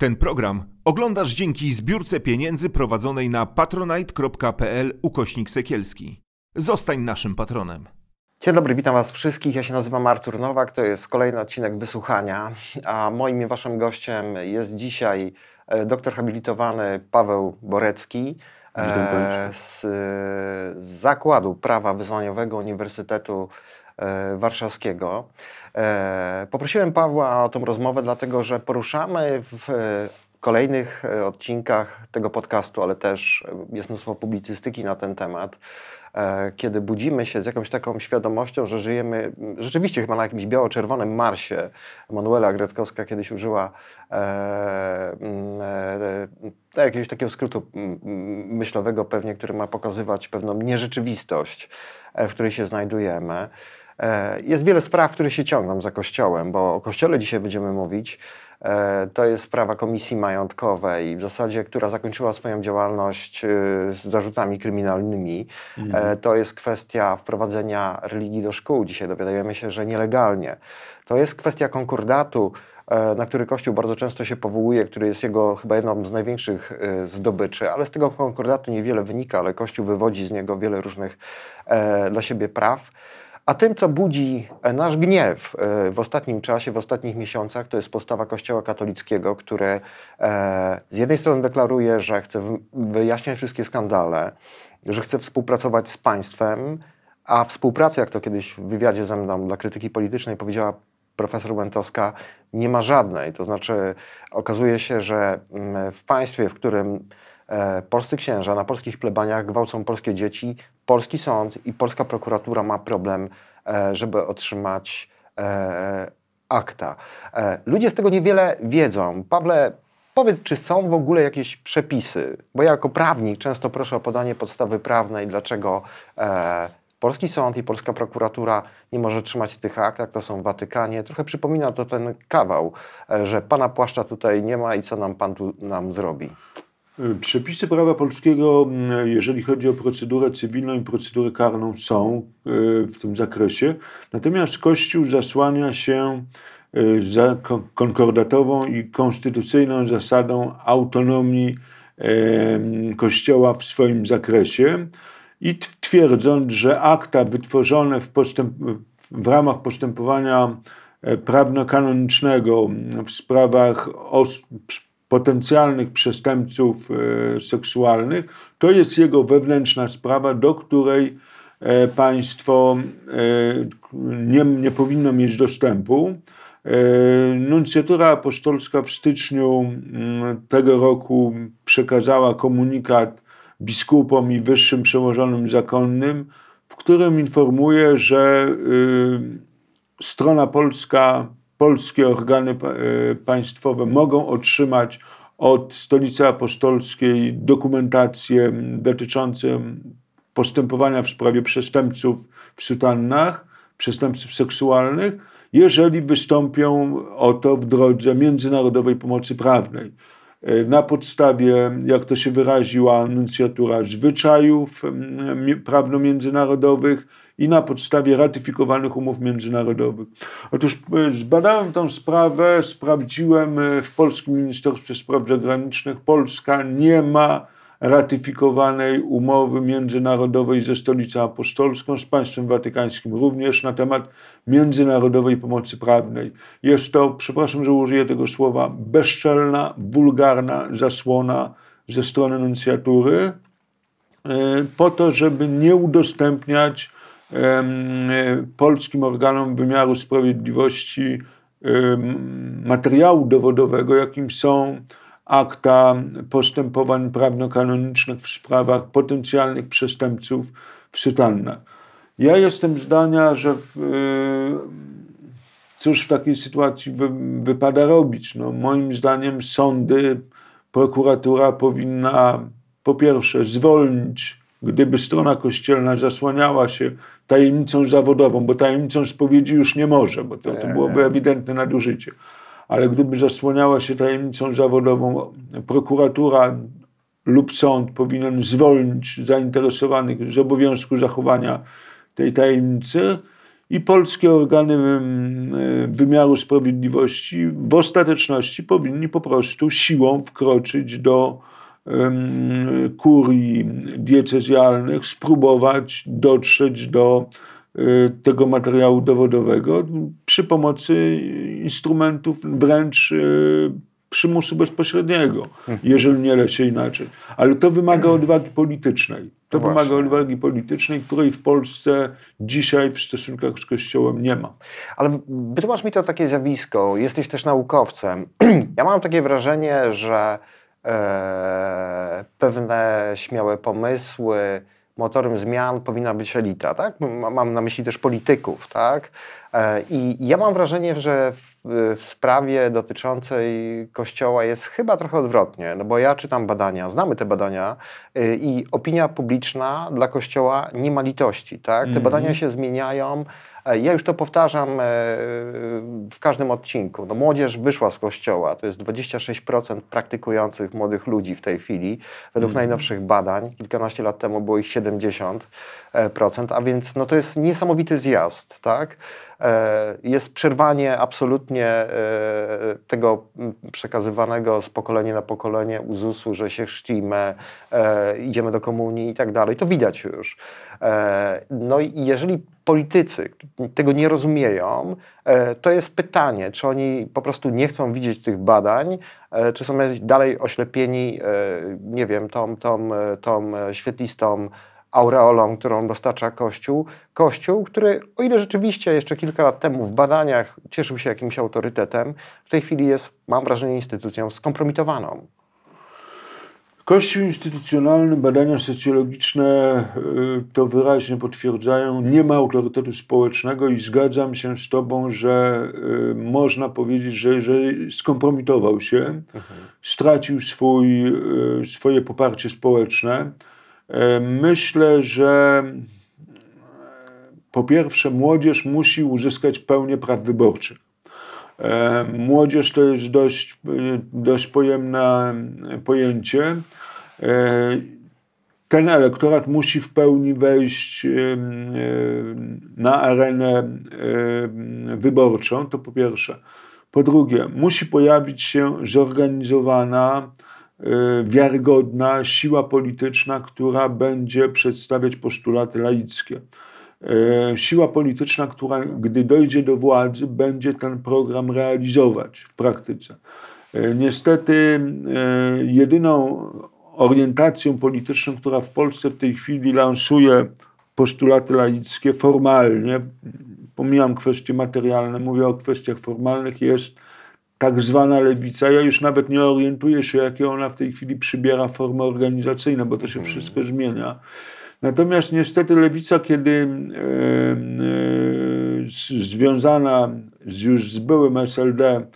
Ten program oglądasz dzięki zbiórce pieniędzy prowadzonej na patronite.pl ukośnik sekielski. Zostań naszym patronem. Dzień dobry, witam Was wszystkich. Ja się nazywam Artur Nowak, to jest kolejny odcinek Wysłuchania, a moim i Waszym gościem jest dzisiaj e, doktor habilitowany Paweł Borecki e, z, z Zakładu Prawa Wyznaniowego Uniwersytetu e, Warszawskiego. E, poprosiłem Pawła o tą rozmowę, dlatego że poruszamy w kolejnych e, odcinkach tego podcastu, ale też jest mnóstwo publicystyki na ten temat, e, kiedy budzimy się z jakąś taką świadomością, że żyjemy rzeczywiście chyba na jakimś biało-czerwonym Marsie. Manuela Greckowska kiedyś użyła e, e, jakiegoś takiego skrótu myślowego pewnie, który ma pokazywać pewną nierzeczywistość, w której się znajdujemy. E, jest wiele spraw, które się ciągną za Kościołem, bo o Kościele dzisiaj będziemy mówić. E, to jest sprawa komisji majątkowej, w zasadzie, która zakończyła swoją działalność e, z zarzutami kryminalnymi. Mhm. To jest kwestia wprowadzenia religii do szkół. Dzisiaj dowiadujemy się, że nielegalnie. To jest kwestia konkordatu, na który Kościół bardzo często się powołuje, który jest jego chyba jedną z największych zdobyczy, ale z tego konkordatu niewiele wynika, ale Kościół wywodzi z niego wiele różnych dla siebie praw. A tym, co budzi e, nasz gniew e, w ostatnim czasie, w ostatnich miesiącach, to jest postawa Kościoła katolickiego, który e, z jednej strony deklaruje, że chce wyjaśniać wszystkie skandale, że chce współpracować z państwem, a współpracy, jak to kiedyś w wywiadzie ze mną dla krytyki politycznej powiedziała profesor Łętowska, nie ma żadnej. To znaczy, okazuje się, że mm, w państwie, w którym polscy księża na polskich plebaniach gwałcą polskie dzieci, polski sąd i polska prokuratura ma problem, e, żeby otrzymać e, akta. Ludzie z tego niewiele wiedzą. Pawle, powiedz, czy są w ogóle jakieś przepisy? Bo ja jako prawnik często proszę o podanie podstawy prawnej, dlaczego polski sąd i polska prokuratura nie może trzymać tych akt, jak to są w Watykanie. Trochę przypomina to ten kawał, że pana płaszcza tutaj nie ma i co nam pan tu nam zrobi. Przepisy prawa polskiego, mm, jeżeli chodzi o procedurę cywilną i procedurę karną, są e, w tym zakresie. Natomiast Kościół zasłania się e, za konkordatową i konstytucyjną zasadą autonomii Kościoła w swoim zakresie i twierdząc, że akta wytworzone w, postęp, w ramach postępowania e, prawno-kanonicznego w sprawach potencjalnych przestępców e, seksualnych, to jest jego wewnętrzna sprawa, do której e, państwo e, nie, nie powinno mieć dostępu. Nuncjatura apostolska w styczniu mm, tego roku przekazała komunikat biskupom i wyższym przełożonym zakonnym, w którym informuje, że strona polska polskie organy e, państwowe mogą otrzymać od Stolicy Apostolskiej dokumentacje dotyczące postępowania w sprawie przestępców w sutannach, przestępców seksualnych, jeżeli wystąpią o to w drodze międzynarodowej pomocy prawnej. E, na podstawie, jak to się wyraziła nuncjatura, zwyczajów prawno-międzynarodowych i na podstawie ratyfikowanych umów międzynarodowych. Otóż e, zbadałem tę sprawę, sprawdziłem e, w Polskim Ministerstwie Spraw Zagranicznych. Polska nie ma ratyfikowanej umowy międzynarodowej ze Stolicą Apostolską, z państwem watykańskim również na temat międzynarodowej pomocy prawnej. Jest to, przepraszam, że użyję tego słowa, bezczelna, wulgarna zasłona ze strony nuncjatury e, po to, żeby nie udostępniać polskim organom wymiaru sprawiedliwości materiału dowodowego, jakim są akta postępowań prawno-kanonicznych w sprawach potencjalnych przestępców w sutannach. Ja jestem zdania, że w, cóż w takiej sytuacji wy, wypada robić? No, moim zdaniem sądy, prokuratura powinna po pierwsze zwolnić, gdyby strona kościelna zasłaniała się tajemnicą zawodową, bo tajemnicą spowiedzi już nie może, bo to, to byłoby ewidentne nadużycie. Ale gdyby zasłaniała się tajemnicą zawodową, prokuratura lub sąd powinien zwolnić zainteresowanych z obowiązku zachowania tej tajemnicy i polskie organy wymiaru sprawiedliwości w ostateczności powinni po prostu siłą wkroczyć do kurii diecezjalnych, spróbować dotrzeć do y, tego materiału dowodowego przy pomocy instrumentów wręcz y, przymusu bezpośredniego, mhm. jeżeli nie się inaczej. Ale to wymaga mhm. odwagi politycznej. To no wymaga odwagi politycznej, której w Polsce dzisiaj w stosunkach z Kościołem nie ma. Ale wytłumacz mi to takie zjawisko. Jesteś też naukowcem. ja mam takie wrażenie, że e, pewne śmiałe pomysły, motorem zmian powinna być elita, tak? Mam na myśli też polityków, tak? E, I ja mam wrażenie, że w, w, sprawie dotyczącej Kościoła jest chyba trochę odwrotnie, no bo ja czytam badania, znamy te badania y, i opinia publiczna dla Kościoła nie ma litości, tak? Te mm -hmm. badania się zmieniają, ja już to powtarzam e, w każdym odcinku. No, młodzież wyszła z kościoła, to jest 26% praktykujących młodych ludzi w tej chwili. Według mm. najnowszych badań, kilkanaście lat temu było ich 70%, a więc no, to jest niesamowity zjazd. Tak? E, jest przerwanie absolutnie tego przekazywanego z pokolenia na pokolenie uzusu, że się chrzcimy, idziemy do komunii i tak dalej. To widać już. No i jeżeli politycy tego nie rozumieją, e, to jest pytanie, czy oni po prostu nie chcą widzieć tych badań, e, czy są dalej oślepieni, e, nie wiem, tą, tą, tą świetlistą aureolą, którą dostarcza Kościół. Kościół, który, o ile rzeczywiście jeszcze kilka lat temu w badaniach cieszył się jakimś autorytetem, w tej chwili jest, mam wrażenie, instytucją skompromitowaną. Kościół instytucjonalny, badania socjologiczne y, to wyraźnie potwierdzają. Nie ma autorytetu społecznego i zgadzam się z Tobą, że y, można powiedzieć, że, że skompromitował się, mhm. stracił swój, y, swoje poparcie społeczne. Myślę, że po pierwsze, młodzież musi uzyskać pełnię praw wyborczych. E, młodzież to jest dość, dość pojemne pojęcie. E, ten elektorat musi w pełni wejść na arenę wyborczą, to po pierwsze. Po drugie, musi pojawić się zorganizowana, e, wiarygodna siła polityczna, która będzie przedstawiać postulaty laickie. E, siła polityczna, która gdy dojdzie do władzy, będzie ten program realizować w praktyce. Niestety, jedyną orientacją polityczną, która w Polsce w tej chwili lansuje postulaty laickie formalnie, pomijam kwestie materialne, mówię o kwestiach formalnych, jest tak zwana lewica. Ja już nawet nie orientuję się, jakie ona w tej chwili przybiera formy organizacyjne, bo to się mhm. wszystko zmienia. Natomiast niestety lewica, kiedy e, e, związana z, już z byłym SLD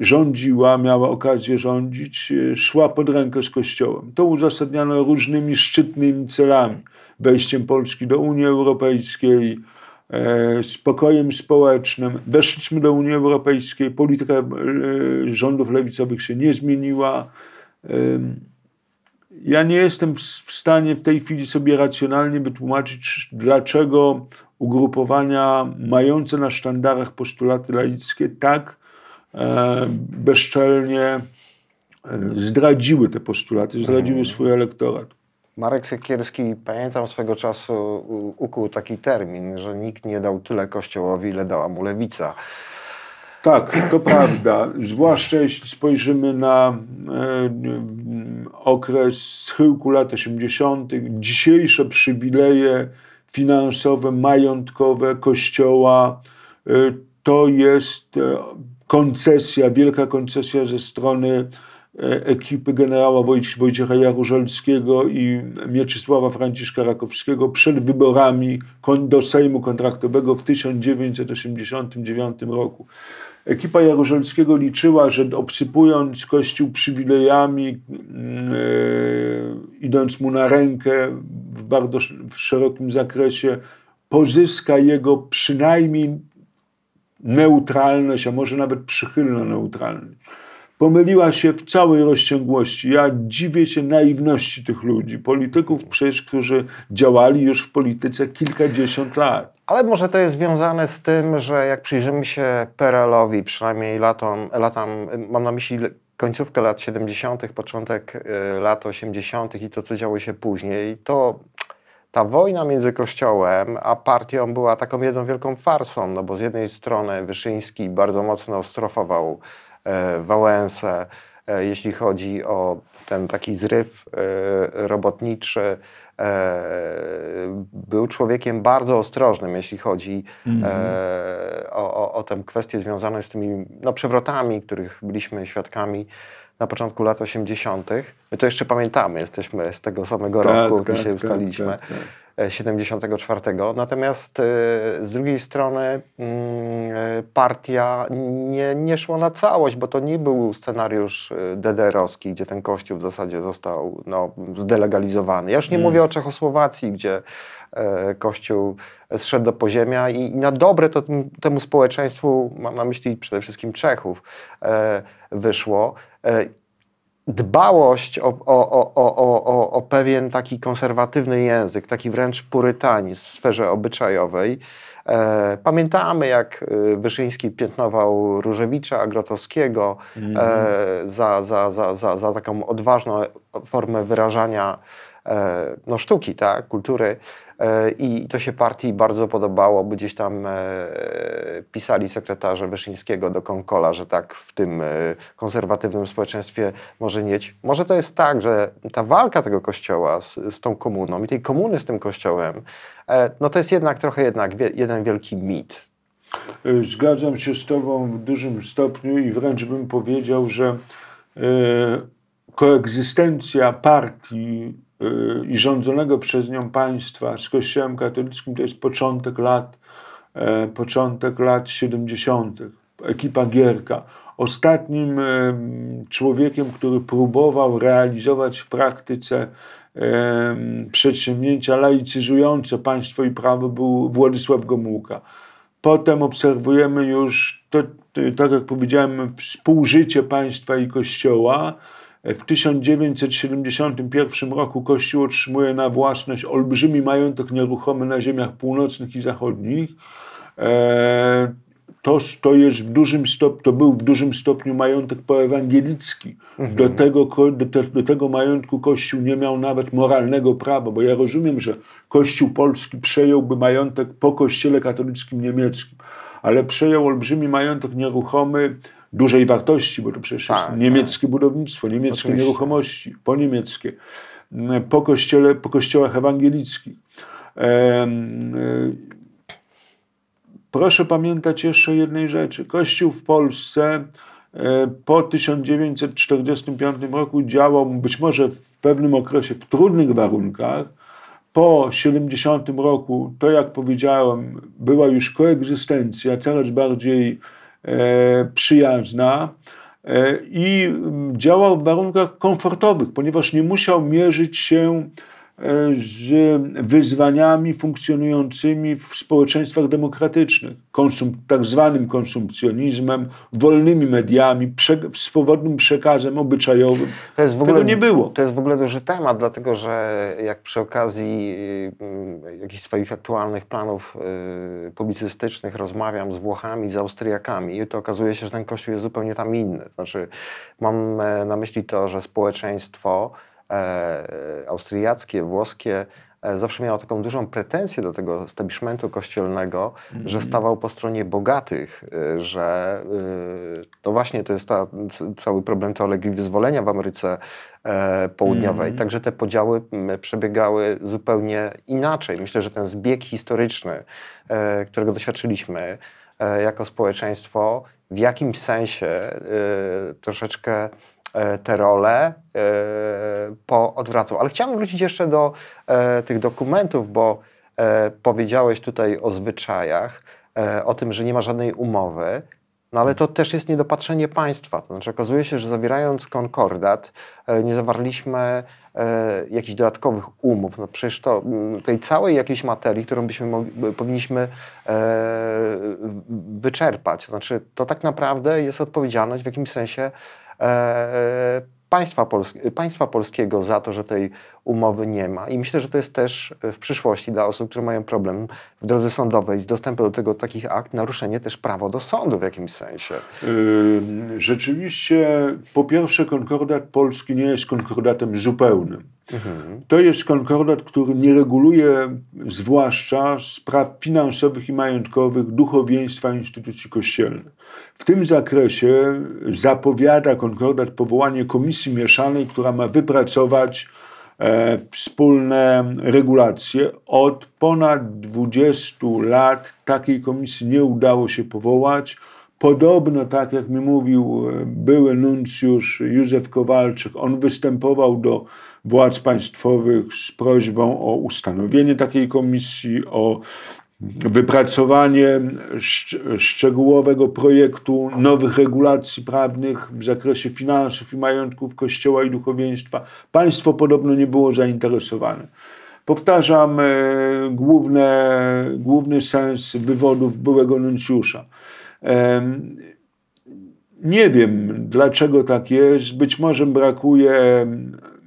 rządziła, miała okazję rządzić, e, szła pod rękę z Kościołem. To uzasadniano różnymi szczytnymi celami. Wejściem Polski do Unii Europejskiej, e, spokojem społecznym. Weszliśmy do Unii Europejskiej, polityka e, rządów lewicowych się nie zmieniła. Ja nie jestem w stanie w tej chwili sobie racjonalnie wytłumaczyć, dlaczego ugrupowania mające na sztandarach postulaty laickie tak E, bezczelnie e, zdradziły te postulaty, zdradziły mhm. swój elektorat. Marek Sekierski, pamiętam swego czasu, ukuł taki termin, że nikt nie dał tyle Kościołowi, ile dała mu lewica. Tak, to prawda. Zwłaszcza jeśli spojrzymy na e, okres schyłku lat 80., dzisiejsze przywileje finansowe, majątkowe Kościoła, e, to jest e, koncesja, wielka koncesja ze strony ekipy generała Wojciecha Jaruzelskiego i Mieczysława Franciszka Rakowskiego przed wyborami do Sejmu Kontraktowego w 1989 roku. Ekipa Jaruzelskiego liczyła, że obsypując Kościół przywilejami, yy, idąc mu na rękę w bardzo szerokim zakresie, pozyska jego przynajmniej neutralność, a może nawet przychylna neutralność. Pomyliła się w całej rozciągłości. Ja dziwię się naiwności tych ludzi, polityków przecież, którzy działali już w polityce kilkadziesiąt lat. Ale może to jest związane z tym, że jak przyjrzymy się PRL-owi, przynajmniej latom, latam, mam na myśli końcówkę lat 70., początek y, lat 80. i to, co działo się później, to ta wojna między Kościołem a partią była taką jedną wielką farsą, no bo z jednej strony Wyszyński bardzo mocno strofował e, Wałęsę, e, jeśli chodzi o ten taki zryw e, robotniczy, E, był człowiekiem bardzo ostrożnym, jeśli chodzi mm o, o, o tę kwestię związaną z tymi no, przewrotami, których byliśmy świadkami na początku lat 80. My to jeszcze pamiętamy, jesteśmy z tego samego tak, roku, tak, dzisiaj tak, ustaliliśmy. Tak, tak. 74. Natomiast e, z drugiej strony mm, e, partia nie, nie szła na całość, bo to nie był scenariusz e, DDR-owski, gdzie ten kościół w zasadzie został no, zdelegalizowany. Ja już nie hmm. mówię o Czechosłowacji, gdzie kościół zszedł do poziemia i na dobre to temu społeczeństwu, mam na myśli przede wszystkim Czechów, wyszło dbałość o, o, o, o, pewien taki konserwatywny język, taki wręcz purytanizm w sferze obyczajowej. E, pamiętamy, jak e, Wyszyński piętnował Różewicza, Grotowskiego mm. e, za, za, za, za, za taką odważną formę wyrażania e, no, sztuki, tak, kultury. E, I to się partii bardzo podobało, bo gdzieś tam e, pisali sekretarze Wyszyńskiego do Konkola, że tak w tym e, konserwatywnym społeczeństwie może mieć. Może to jest tak, że ta walka tego kościoła z, z tą komuną i tej komuny z tym kościołem, no to jest jednak trochę jednak jeden wielki mit. Zgadzam się z Tobą w dużym stopniu i wręcz bym powiedział, że koegzystencja partii i rządzonego przez nią państwa z Kościołem katolickim to jest początek lat, e, początek lat 70. Ekipa Gierka. Ostatnim e, człowiekiem, który próbował realizować w praktyce e, przedsięwzięcia laicyzujące państwo i prawo był Władysław Gomułka. Potem obserwujemy już, to, tak jak powiedziałem, współżycie państwa i kościoła, w 1971 roku Kościół otrzymuje na własność olbrzymi majątek nieruchomy na ziemiach północnych i zachodnich. E, to, to, jest w dużym stop, to był w dużym stopniu majątek poewangelicki. Mhm. Do, tego, do, te, do tego majątku Kościół nie miał nawet moralnego prawa, bo ja rozumiem, że Kościół polski przejąłby majątek po Kościele katolickim niemieckim, ale przejął olbrzymi majątek nieruchomy dużej wartości, bo to przecież tak, jest niemieckie tak. budownictwo, niemieckie Oczywiście. nieruchomości, po niemieckie, po, kościele, po kościołach ewangelickich. E, proszę pamiętać jeszcze jednej rzeczy. Kościół w Polsce e, po 1945 roku działał być może w pewnym okresie w trudnych warunkach. Po 70 roku, to jak powiedziałem, była już koegzystencja coraz bardziej E, przyjazna e, i działał w warunkach komfortowych, ponieważ nie musiał mierzyć się z wyzwaniami funkcjonującymi w społeczeństwach demokratycznych, konsum, tak zwanym konsumpcjonizmem, wolnymi mediami, prze, swobodnym przekazem obyczajowym. To jest w ogóle, Tego nie było. To jest w ogóle duży temat, dlatego że jak przy okazji y, jakichś swoich aktualnych planów y, publicystycznych rozmawiam z Włochami, z Austriakami, to okazuje się, że ten kościół jest zupełnie tam inny. Znaczy, mam e, na myśli to, że społeczeństwo E, austriackie, włoskie zawsze miało taką dużą pretensję do tego establishmentu kościelnego, mm. że stawał po stronie bogatych, e, że no właśnie to jest ta, cały problem teologii wyzwolenia w Ameryce Południowej. Mm. Także te podziały przebiegały zupełnie inaczej. Myślę, że ten zbieg historyczny, którego doświadczyliśmy jako społeczeństwo, w jakimś sensie troszeczkę E, te role e, poodwracał. Ale chciałem wrócić jeszcze do e, tych dokumentów, bo powiedziałeś tutaj o zwyczajach, o tym, że nie ma żadnej umowy. No ale to też jest niedopatrzenie państwa. To znaczy okazuje się, że zawierając konkordat nie zawarliśmy jakichś dodatkowych umów. No przecież to tej całej jakiejś materii, którą byśmy mogli, powinniśmy wyczerpać. To znaczy to tak naprawdę jest odpowiedzialność w jakimś sensie E, państwa, państwa polskiego za to, że tej umowy nie ma. I myślę, że to jest też w przyszłości dla osób, które mają problem w drodze sądowej z dostępem do tego takich akt, naruszenie też prawa do sądu w jakimś sensie. Rzeczywiście, po pierwsze, konkordat polski nie jest konkordatem zupełnym. Mhm. To jest konkordat, który nie reguluje zwłaszcza spraw finansowych i majątkowych duchowieństwa instytucji kościelnych. W tym zakresie zapowiada konkordat powołanie komisji mieszanej, która ma wypracować e, wspólne regulacje. Od ponad 20 lat takiej komisji nie udało się powołać. Podobno, tak jak mi mówił e, były nuncjusz Józef Kowalczyk, on występował do władz państwowych z prośbą o ustanowienie takiej komisji, o wypracowanie szczegółowego projektu nowych regulacji prawnych w zakresie finansów i majątków Kościoła i duchowieństwa. Państwo podobno nie było zainteresowane. Powtarzam e, główne, główny sens wywodów byłego nuncjusza. E, nie wiem, dlaczego tak jest. Być może brakuje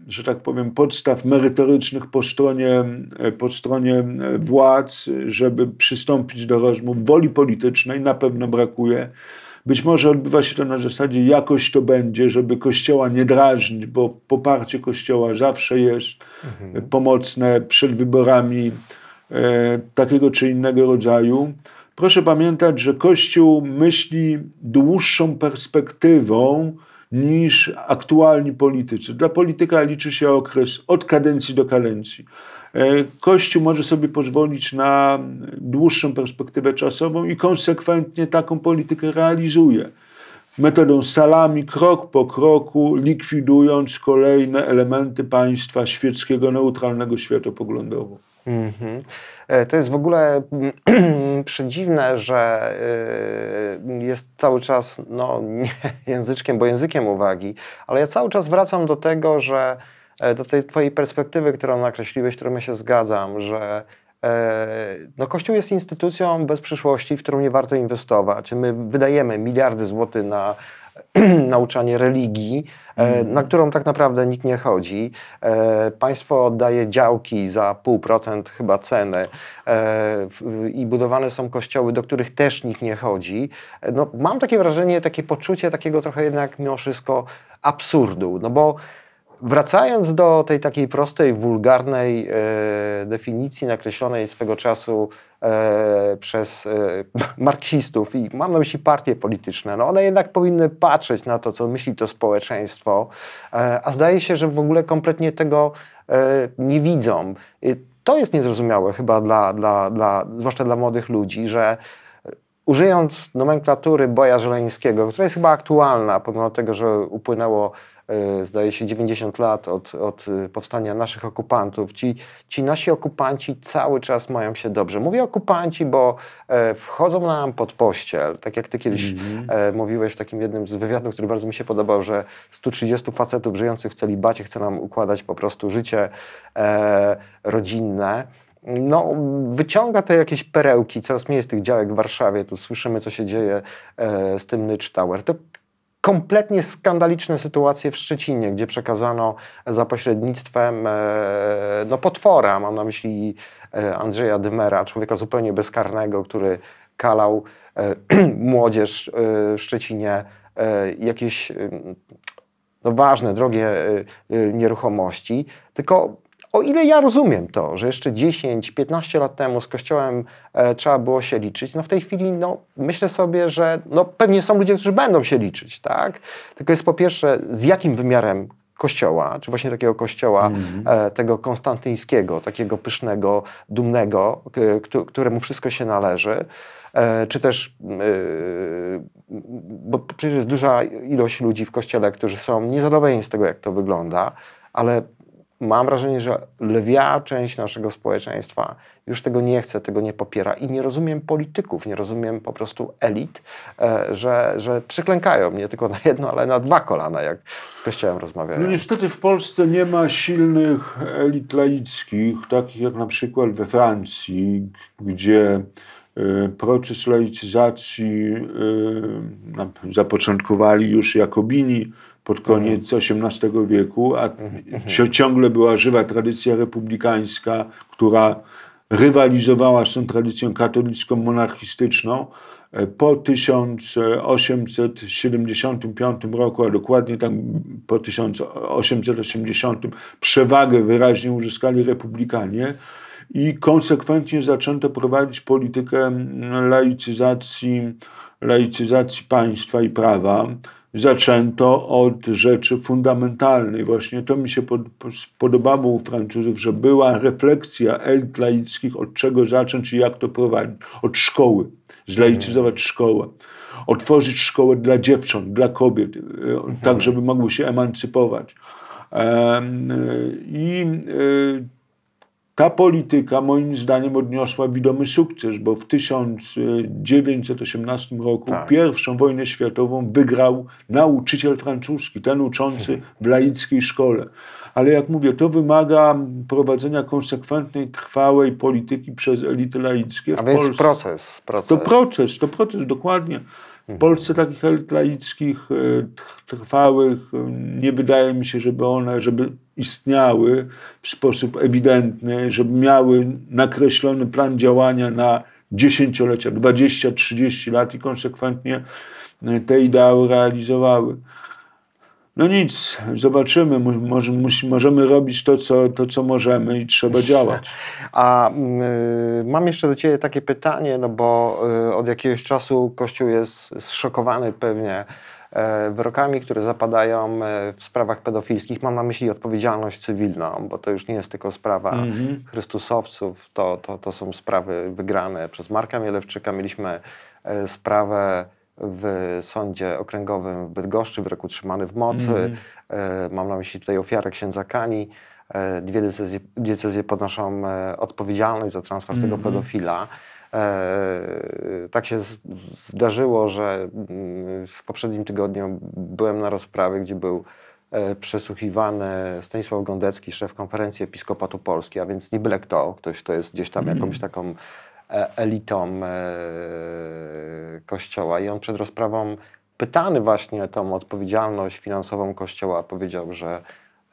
że tak powiem, podstaw merytorycznych po stronie, e, po stronie e, władz, żeby przystąpić do rozmów. Woli politycznej na pewno brakuje. Być może odbywa się to na zasadzie jakoś to będzie, żeby Kościoła nie drażnić, bo poparcie Kościoła zawsze jest mhm. pomocne przed wyborami e, takiego czy innego rodzaju. Proszę pamiętać, że Kościół myśli dłuższą perspektywą, niż aktualni politycy. Dla polityka liczy się okres od kadencji do kadencji. E, Kościół może sobie pozwolić na dłuższą perspektywę czasową i konsekwentnie taką politykę realizuje. Metodą salami, krok po kroku, likwidując kolejne elementy państwa świeckiego, neutralnego światopoglądowo. Mm -hmm. To jest w ogóle przedziwne, że e, jest cały czas no, nie języczkiem, bo językiem uwagi, ale ja cały czas wracam do tego, że e, do tej twojej perspektywy, którą nakreśliłeś, którą ja się zgadzam, że no, Kościół jest instytucją bez przyszłości, w którą nie warto inwestować. My wydajemy miliardy złotych na nauczanie religii, mm. na którą tak naprawdę nikt nie chodzi. E, państwo oddaje działki za pół procent chyba ceny e, i budowane są kościoły, do których też nikt nie chodzi. No, mam takie wrażenie, takie poczucie takiego trochę jednak mimo wszystko absurdu, no bo Wracając do tej takiej prostej, wulgarnej e, definicji nakreślonej swego czasu e, przez e, marksistów i mam na myśli partie polityczne, no one jednak powinny patrzeć na to, co myśli to społeczeństwo, e, a zdaje się, że w ogóle kompletnie tego e, nie widzą. to jest niezrozumiałe chyba dla, dla, dla, zwłaszcza dla młodych ludzi, że użyjąc nomenklatury Boja Żeleńskiego, która jest chyba aktualna, pomimo tego, że upłynęło E, zdaje się 90 lat od, od e, powstania naszych okupantów. Ci, ci nasi okupanci cały czas mają się dobrze. Mówię okupanci, bo e, wchodzą nam pod pościel, tak jak ty kiedyś mm mówiłeś w takim jednym z wywiadów, który bardzo mi się podobał, że 130 facetów żyjących w celibacie chce nam układać po prostu życie e, rodzinne no, wyciąga te jakieś perełki, coraz mniej jest tych działek w Warszawie, tu słyszymy, co się dzieje e, z tym Nycz Tower. To kompletnie skandaliczne sytuacje w Szczecinie, gdzie przekazano za pośrednictwem e, no, potwora, mam na myśli e, Andrzeja Dymera, człowieka zupełnie bezkarnego, który kalał e, młodzież w Szczecinie jakieś no, ważne, drogie nieruchomości, tylko o ile ja rozumiem to, że jeszcze 10-15 lat temu z Kościołem e, trzeba było się liczyć, no w tej chwili no, myślę sobie, że no, pewnie są ludzie, którzy będą się liczyć, tak? Tylko jest po pierwsze, z jakim wymiarem kościoła, czy właśnie takiego kościoła mm. e, tego konstantyńskiego, takiego pysznego, dumnego, k, któremu wszystko się należy, e, czy też, e, bo przecież jest duża ilość ludzi w kościele, którzy są niezadowoleni z tego, jak to wygląda, ale mam wrażenie, że lwia część naszego społeczeństwa już tego nie chce, tego nie popiera i nie rozumiem polityków, nie rozumiem po prostu elit, e, że, że przyklękają nie tylko na jedno, ale na dwa kolana, jak z Kościołem rozmawiają. No niestety w Polsce nie ma silnych elit laickich, takich jak na przykład we Francji, gdzie Proces laicyzacji zapoczątkowali już Jakobini pod koniec XVIII wieku, a ciągle była żywa tradycja republikańska, która rywalizowała z tą tradycją katolicką monarchistyczną. Po 1875 roku, a dokładnie tam po 1880, przewagę wyraźnie uzyskali republikanie i konsekwentnie zaczęto prowadzić politykę laicyzacji, laicyzacji państwa i prawa. Zaczęto od rzeczy fundamentalnej. Właśnie to mi się podobało u Francuzów, że była refleksja elit laickich, od czego zacząć i jak to prowadzić. Od szkoły, zlaicyzować szkołę otworzyć szkołę dla dziewcząt, dla kobiet, tak żeby mogły się emancypować. I ta polityka moim zdaniem odniosła widomy sukces, bo w 1918 roku tak. pierwszą wojnę światową wygrał nauczyciel francuski, ten uczący mhm. w laickiej szkole. Ale jak mówię, to wymaga prowadzenia konsekwentnej, trwałej polityki przez elity laickie. A więc proces, proces. To proces, to proces, dokładnie. W. Polsce takich elit laickich e, trwałych e, nie wydaje mi się, żeby one, żeby istniały w sposób ewidentny, żeby miały nakreślony plan działania na dziesięciolecia, 20-30 lat i konsekwentnie e, te ideały realizowały. No nic, zobaczymy. Może, możemy robić to co, to, co możemy i trzeba działać. A y, mam jeszcze do Ciebie takie pytanie, no bo y, od jakiegoś czasu Kościół jest zszokowany pewnie y, wyrokami, które zapadają e, w sprawach pedofilskich. Mam na myśli odpowiedzialność cywilną, bo to już nie jest tylko sprawa mm -hmm. Chrystusowców, to, to, to są sprawy wygrane przez Marka Mielewczyka. Mieliśmy e, sprawę w sądzie okręgowym w Bydgoszczy, wyrok utrzymany w mocy. Mm. Mam na myśli tutaj ofiarę księdza Kani. E, dwie decyzje, decyzje podnoszą e, odpowiedzialność za transfer mm. tego mhm. pedofila. Tak się zdarzyło, że mm, w poprzednim tygodniu byłem na rozprawie, gdzie był przesłuchiwany Stanisław Gondecki, szef konferencji Episkopatu Polski, a więc nie byle kto, ktoś, kto jest gdzieś tam mm. jakąś taką E, elitą e, Kościoła. I on przed rozprawą, pytany właśnie o tą odpowiedzialność finansową Kościoła, powiedział, że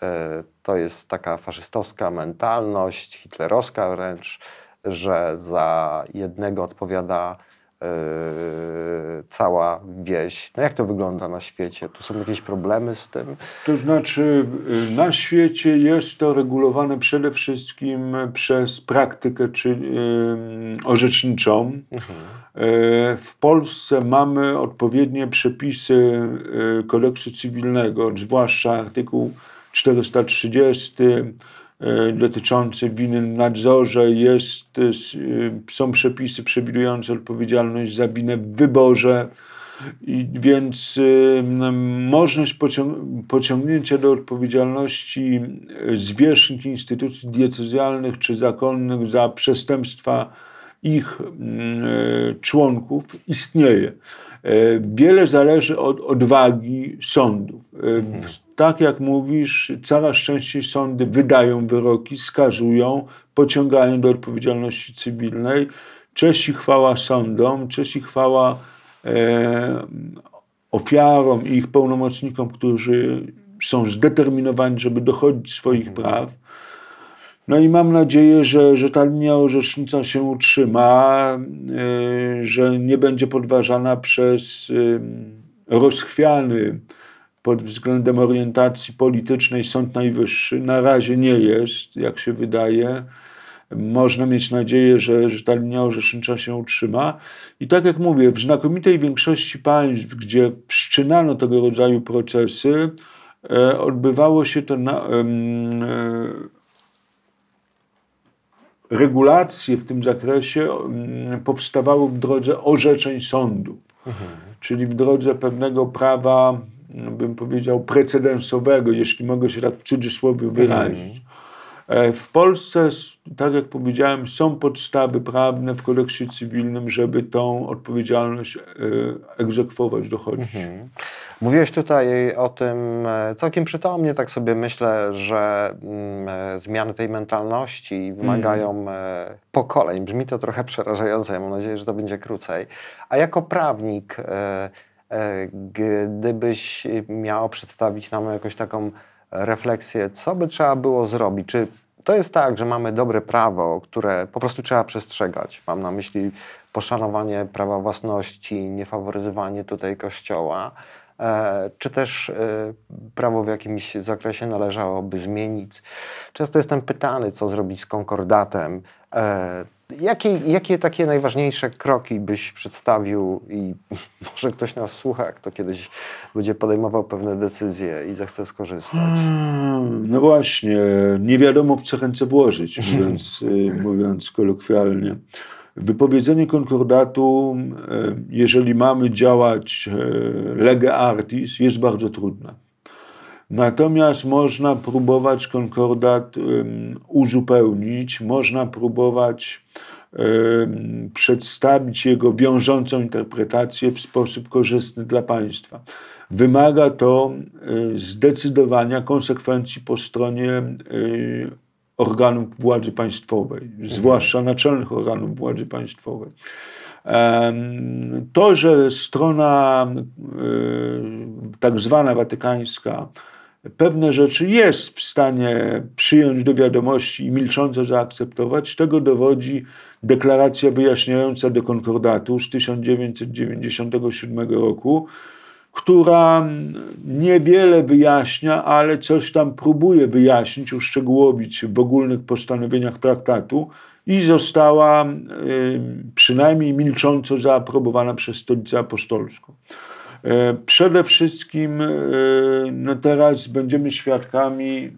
e, to jest taka faszystowska mentalność, hitlerowska wręcz, że za jednego odpowiada cała wieś. No jak to wygląda na świecie? Tu są jakieś problemy z tym? To znaczy, y, na świecie jest to regulowane przede wszystkim przez praktykę czy, yy, orzeczniczą. Mhm. Yy, w Polsce mamy odpowiednie przepisy yy, kodeksu cywilnego, zwłaszcza artykuł 430 E, dotyczący winy w nadzorze, jest, e, są przepisy przewidujące odpowiedzialność za winę w wyborze, i więc e, możliwość pociąg pociągnięcia do odpowiedzialności zwierzchnych instytucji diecezjalnych czy zakonnych za przestępstwa ich członków istnieje. Wiele zależy od odwagi sądów. Mhm tak jak mówisz, coraz częściej sądy wydają wyroki, skazują, pociągają do odpowiedzialności cywilnej. Cześć i chwała sądom, cześć i chwała e, ofiarom i ich pełnomocnikom, którzy są zdeterminowani, żeby dochodzić swoich mhm. praw. No i mam nadzieję, że, że ta linia orzecznicza się utrzyma, e, że nie będzie podważana przez e, rozchwiany pod względem orientacji politycznej Sąd Najwyższy. Na razie nie jest, jak się wydaje. Można mieć nadzieję, że, że ta linia orzecznicza się utrzyma. I tak jak mówię, w znakomitej większości państw, gdzie wszczynano tego rodzaju procesy, e, odbywało się to na, e, regulacje w tym zakresie powstawały w drodze orzeczeń sądu, mhm. czyli w drodze pewnego prawa bym powiedział, precedensowego, jeśli mogę się tak w cudzysłowie wyrazić. E, w Polsce, tak jak powiedziałem, są podstawy prawne w kodeksie cywilnym, żeby tą odpowiedzialność e, egzekwować, dochodzić. Mhm. Mówiłeś tutaj o tym e, całkiem przytomnie, tak sobie myślę, że mm, zmiany tej mentalności wymagają mm. pokoleń. Brzmi to trochę przerażająco, ja mam nadzieję, że to będzie krócej. A jako prawnik, gdybyś miał przedstawić nam jakąś taką refleksję, co by trzeba było zrobić? Czy to jest tak, że mamy dobre prawo, które po prostu trzeba przestrzegać? Mam na myśli poszanowanie prawa własności, niefaworyzowanie tutaj kościoła, e, czy też e, prawo w jakimś zakresie należałoby zmienić. Często jestem pytany, co zrobić z konkordatem. Jakie, jakie takie najważniejsze kroki byś przedstawił i może ktoś nas słucha, kto kiedyś będzie podejmował pewne decyzje i zechce skorzystać? Hmm, no właśnie, nie wiadomo w co chęce włożyć, mówiąc, y, mówiąc kolokwialnie. Wypowiedzenie konkordatu, y, jeżeli mamy działać y, lege artis, jest bardzo trudne. Natomiast można próbować konkordat uzupełnić, można próbować przedstawić jego wiążącą interpretację w sposób korzystny dla państwa. Wymaga to y, zdecydowania konsekwencji po stronie y, organów władzy państwowej, zwłaszcza naczelnych organów władzy państwowej. To, że strona y, tak zwana watykańska pewne rzeczy jest w stanie przyjąć do wiadomości i milcząco zaakceptować. Tego dowodzi deklaracja wyjaśniająca do konkordatu z 1997 roku, która niewiele wyjaśnia, ale coś tam próbuje wyjaśnić, uszczegółowić w ogólnych postanowieniach traktatu i została y, przynajmniej milcząco zaaprobowana przez Stolicę Apostolską. E, przede wszystkim e, no teraz będziemy świadkami,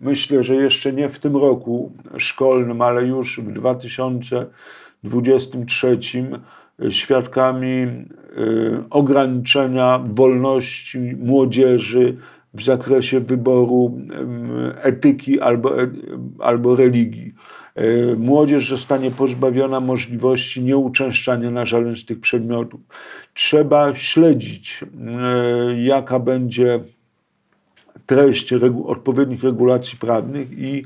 myślę, że jeszcze nie w tym roku szkolnym, ale już w 2023 e, świadkami ograniczenia wolności młodzieży w zakresie wyboru etyki albo, albo religii. E, młodzież zostanie pozbawiona możliwości nieuczęszczania na żaden z tych przedmiotów. Trzeba śledzić, e, jaka będzie treść regu odpowiednich regulacji prawnych i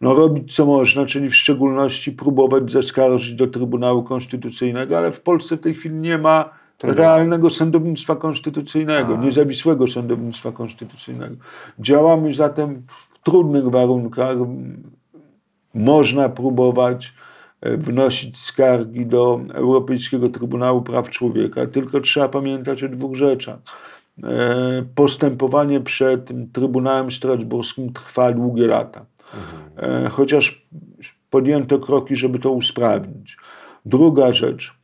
no, robić co można, czyli w szczególności próbować zaskarżyć do Trybunału Konstytucyjnego, ale w Polsce w tej chwili nie ma realnego sądownictwa konstytucyjnego, A. niezawisłego sądownictwa konstytucyjnego. Działamy zatem w trudnych warunkach, można próbować e, wnosić skargi do Europejskiego Trybunału Praw Człowieka, tylko trzeba pamiętać o dwóch rzeczach. E, postępowanie przed Trybunałem Strasburskim trwa długie lata, mhm. E, chociaż podjęto kroki, żeby to usprawnić. Druga rzecz,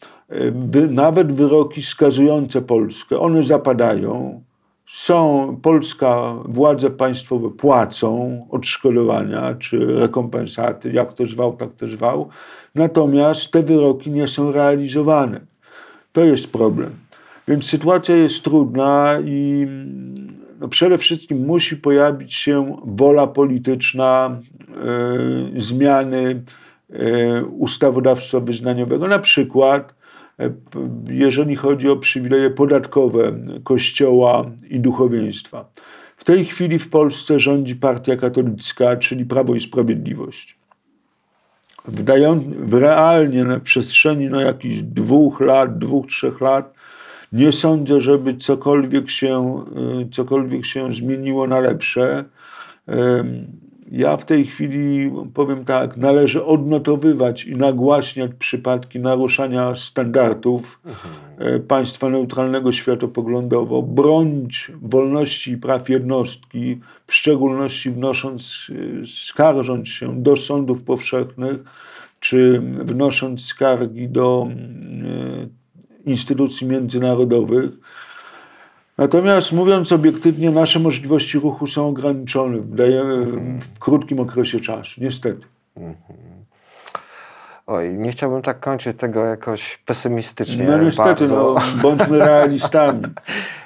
nawet wyroki skazujące Polskę, one zapadają, są, polska władze państwowe płacą odszkodowania czy rekompensaty, jak to zwał, tak to zwał, natomiast te wyroki nie są realizowane. To jest problem. Więc sytuacja jest trudna i no przede wszystkim musi pojawić się wola polityczna e, zmiany e, ustawodawstwa wyznaniowego. Na przykład jeżeli chodzi o przywileje podatkowe Kościoła i duchowieństwa. W tej chwili w Polsce rządzi partia katolicka, czyli Prawo i Sprawiedliwość. Wdając, realnie na przestrzeni no, jakichś dwóch lat, dwóch, trzech lat, nie sądzę, żeby cokolwiek się, e, cokolwiek się zmieniło na lepsze. Ja w tej chwili powiem tak, należy odnotowywać i nagłaśniać przypadki naruszania standardów mhm. E, państwa neutralnego światopoglądowo, bronić wolności i praw jednostki, w szczególności wnosząc, e, skarżąc się do sądów powszechnych, czy wnosząc skargi do e, instytucji międzynarodowych Natomiast mówiąc obiektywnie, nasze możliwości ruchu są ograniczone w krótkim okresie czasu, niestety. Mhm. Oj, nie chciałbym tak kończyć tego jakoś pesymistycznie. No niestety, bardzo. no, bądźmy realistami.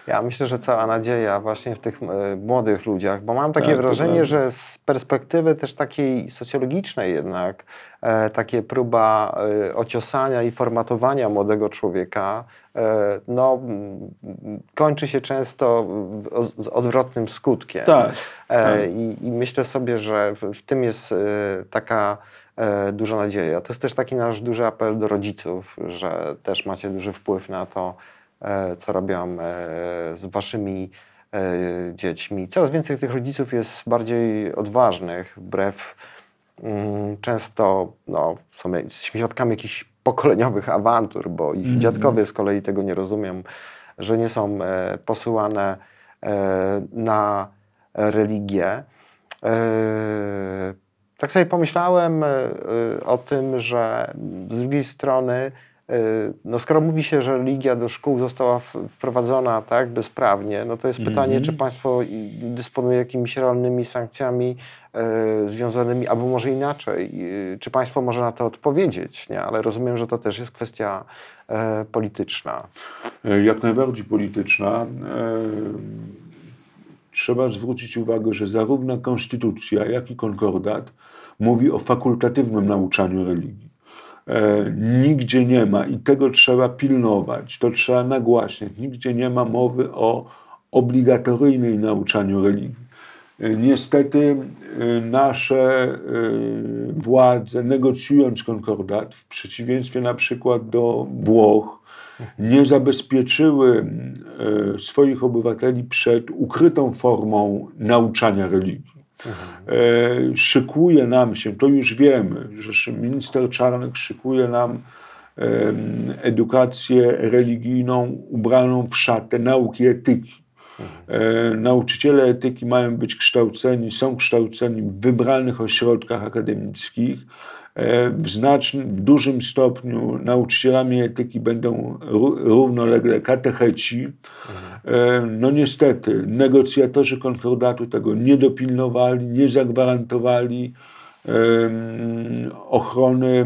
Ja myślę, że cała nadzieja właśnie w tych e, młodych ludziach, bo mam takie Tak, wrażenie, że z perspektywy też takiej socjologicznej jednak, e, takie próba e, ociosania i formatowania młodego człowieka, e, no, kończy się często o- z odwrotnym skutkiem. Tak. E, tak. I, I myślę sobie, że w, w tym jest e, taka duża nadzieja. To jest też taki nasz duży apel do rodziców, że też macie duży wpływ na to, co robią e, z waszymi e, dziećmi. Coraz więcej tych rodziców jest bardziej odważnych, wbrew mm, często no, są świadkami jakichś pokoleniowych awantur, bo ich Mhm. dziadkowie z kolei tego nie rozumią, że nie są e, posyłane e, na religię. E, Tak sobie pomyślałem e, e, o tym, że z drugiej strony, e, no skoro mówi się, że religia do szkół została wprowadzona tak bezprawnie, no to jest pytanie, Mhm. czy państwo dysponuje jakimiś realnymi sankcjami e, związanymi, albo może inaczej, e, czy państwo może na to odpowiedzieć, nie? ale rozumiem, że to też jest kwestia e, polityczna. Jak najbardziej polityczna. Trzeba zwrócić uwagę, że zarówno konstytucja, jak i konkordat mówi o fakultatywnym nauczaniu religii. E, Nigdzie nie ma, i tego trzeba pilnować, to trzeba nagłaśniać, nigdzie nie ma mowy o obligatoryjnej nauczaniu religii. E, Niestety e, nasze władze, negocjując konkordat, w przeciwieństwie na przykład do Włoch, nie zabezpieczyły swoich obywateli przed ukrytą formą nauczania religii. E, Szykuje nam się, to już wiemy, że minister Czarnek szykuje nam edukację religijną ubraną w szatę nauki etyki. E, Nauczyciele etyki mają być kształceni, są kształceni w wybranych ośrodkach akademickich. E, W znacznym, w dużym stopniu nauczycielami etyki będą ró- równolegle katecheci. E, No niestety, negocjatorzy konkordatu tego nie dopilnowali, nie zagwarantowali ochrony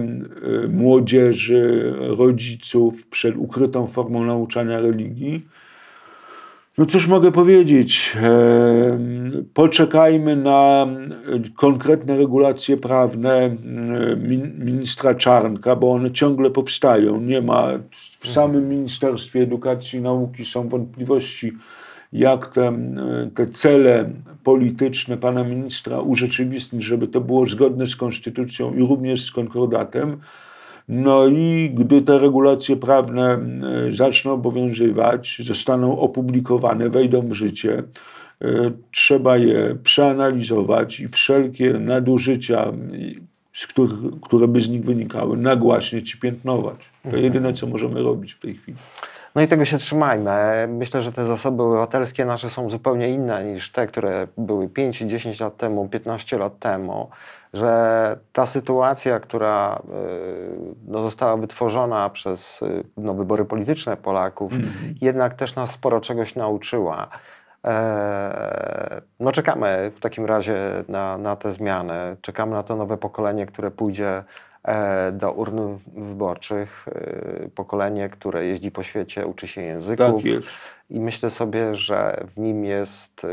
młodzieży, rodziców przed ukrytą formą nauczania religii. No cóż mogę powiedzieć? Poczekajmy na konkretne regulacje prawne min- ministra Czarnka, bo one ciągle powstają. Nie ma w samym Ministerstwie Edukacji i Nauki są wątpliwości, jak te, te cele polityczne pana ministra urzeczywistnić, żeby to było zgodne z konstytucją i również z konkordatem. No i gdy te regulacje prawne e, zaczną obowiązywać, zostaną opublikowane, wejdą w życie, e, trzeba je przeanalizować i wszelkie nadużycia, których, które by z nich wynikały, nagłaśniać i piętnować. To jedyne, co możemy robić w tej chwili. No i tego się trzymajmy. Myślę, że te zasoby obywatelskie nasze są zupełnie inne niż te, które były 5, 10 lat temu, 15 lat temu, że ta sytuacja, która y, no, została wytworzona przez y, no, wybory polityczne Polaków, jednak też nas sporo czegoś nauczyła. E, No czekamy w takim razie na, na te zmiany, czekamy na to nowe pokolenie, które pójdzie e, do urn wyborczych, e, pokolenie, które jeździ po świecie, uczy się języków. Tak i myślę sobie, że w nim jest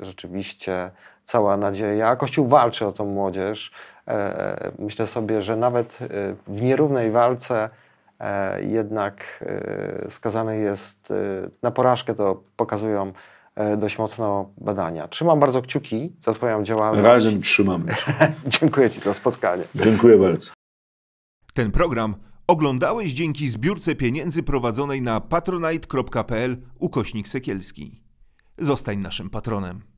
rzeczywiście cała nadzieja. Kościół walczy o tą młodzież. E, Myślę sobie, że nawet e, w nierównej walce e, jednak e, skazany jest e, na porażkę, to pokazują e, dość mocno badania. Trzymam bardzo kciuki za Twoją działalność. Razem trzymamy. Dziękuję Ci za spotkanie. Dziękuję bardzo. Ten program oglądałeś dzięki zbiórce pieniędzy prowadzonej na patronite.pl ukośnik sekielski. Zostań naszym patronem.